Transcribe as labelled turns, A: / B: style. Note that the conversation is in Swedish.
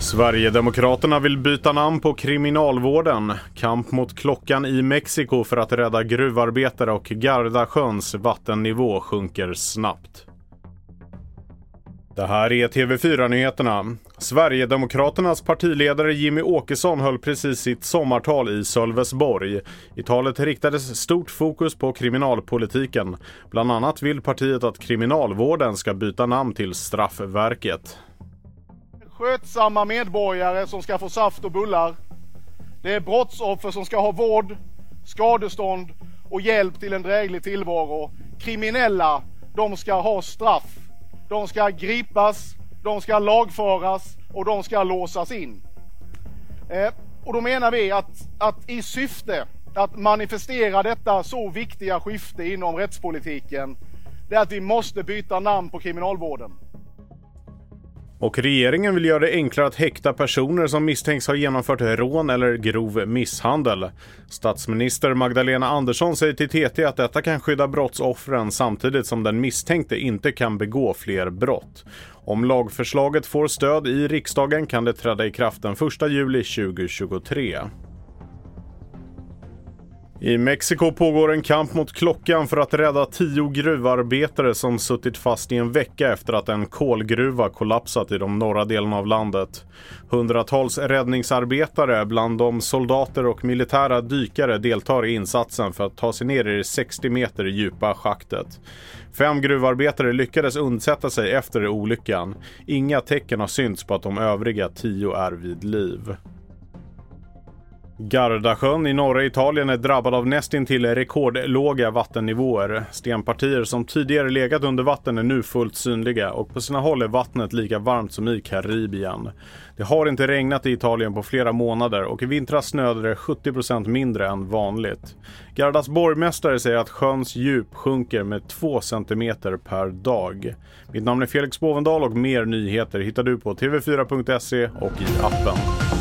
A: Sverigedemokraterna vill byta namn på kriminalvården. Kamp mot klockan i Mexiko för att rädda gruvarbetare och Gardasjöns vattennivå sjunker snabbt. Det här är TV4-nyheterna. Sverigedemokraternas partiledare Jimmy Åkesson höll precis sitt sommartal i Sölvesborg. I talet riktades stort fokus på kriminalpolitiken. Bland annat vill partiet att kriminalvården ska byta namn till Straffverket.
B: Skötsamma medborgare som ska få saft och bullar. Det är brottsoffer som ska ha vård, skadestånd och hjälp till en dräglig tillvaro. Kriminella, de ska ha straff. De ska gripas, de ska lagföras och de ska låsas in. Eh, och då menar vi att, att i syfte att manifestera detta så viktiga skifte inom rättspolitiken, det är att vi måste byta namn på kriminalvården.
A: Och regeringen vill göra det enklare att häkta personer som misstänks ha genomfört rån eller grov misshandel. Statsminister Magdalena Andersson säger till TT att detta kan skydda brottsoffren samtidigt som den misstänkte inte kan begå fler brott. Om lagförslaget får stöd i riksdagen kan det träda i kraft den 1 juli 2023. I Mexiko pågår en kamp mot klockan för att rädda tio gruvarbetare som suttit fast i en vecka efter att en kolgruva kollapsat i de norra delarna av landet. Hundratals räddningsarbetare, bland dem soldater och militära dykare, deltar i insatsen för att ta sig ner i det 60 meter djupa schaktet. Fem gruvarbetare lyckades undsätta sig efter olyckan. Inga tecken har synts på att de övriga tio är vid liv. Gardasjön i norra Italien är drabbad av nästintill rekordlåga vattennivåer. Stenpartier som tidigare legat under vatten är nu fullt synliga och på sina håll är vattnet lika varmt som i Karibien. Det har inte regnat i Italien på flera månader och i vintras snöade det 70% mindre än vanligt. Gardas borgmästare säger att sjöns djup sjunker med 2 cm per dag. Mitt namn är Felix Bovendal och mer nyheter hittar du på tv4.se och i appen.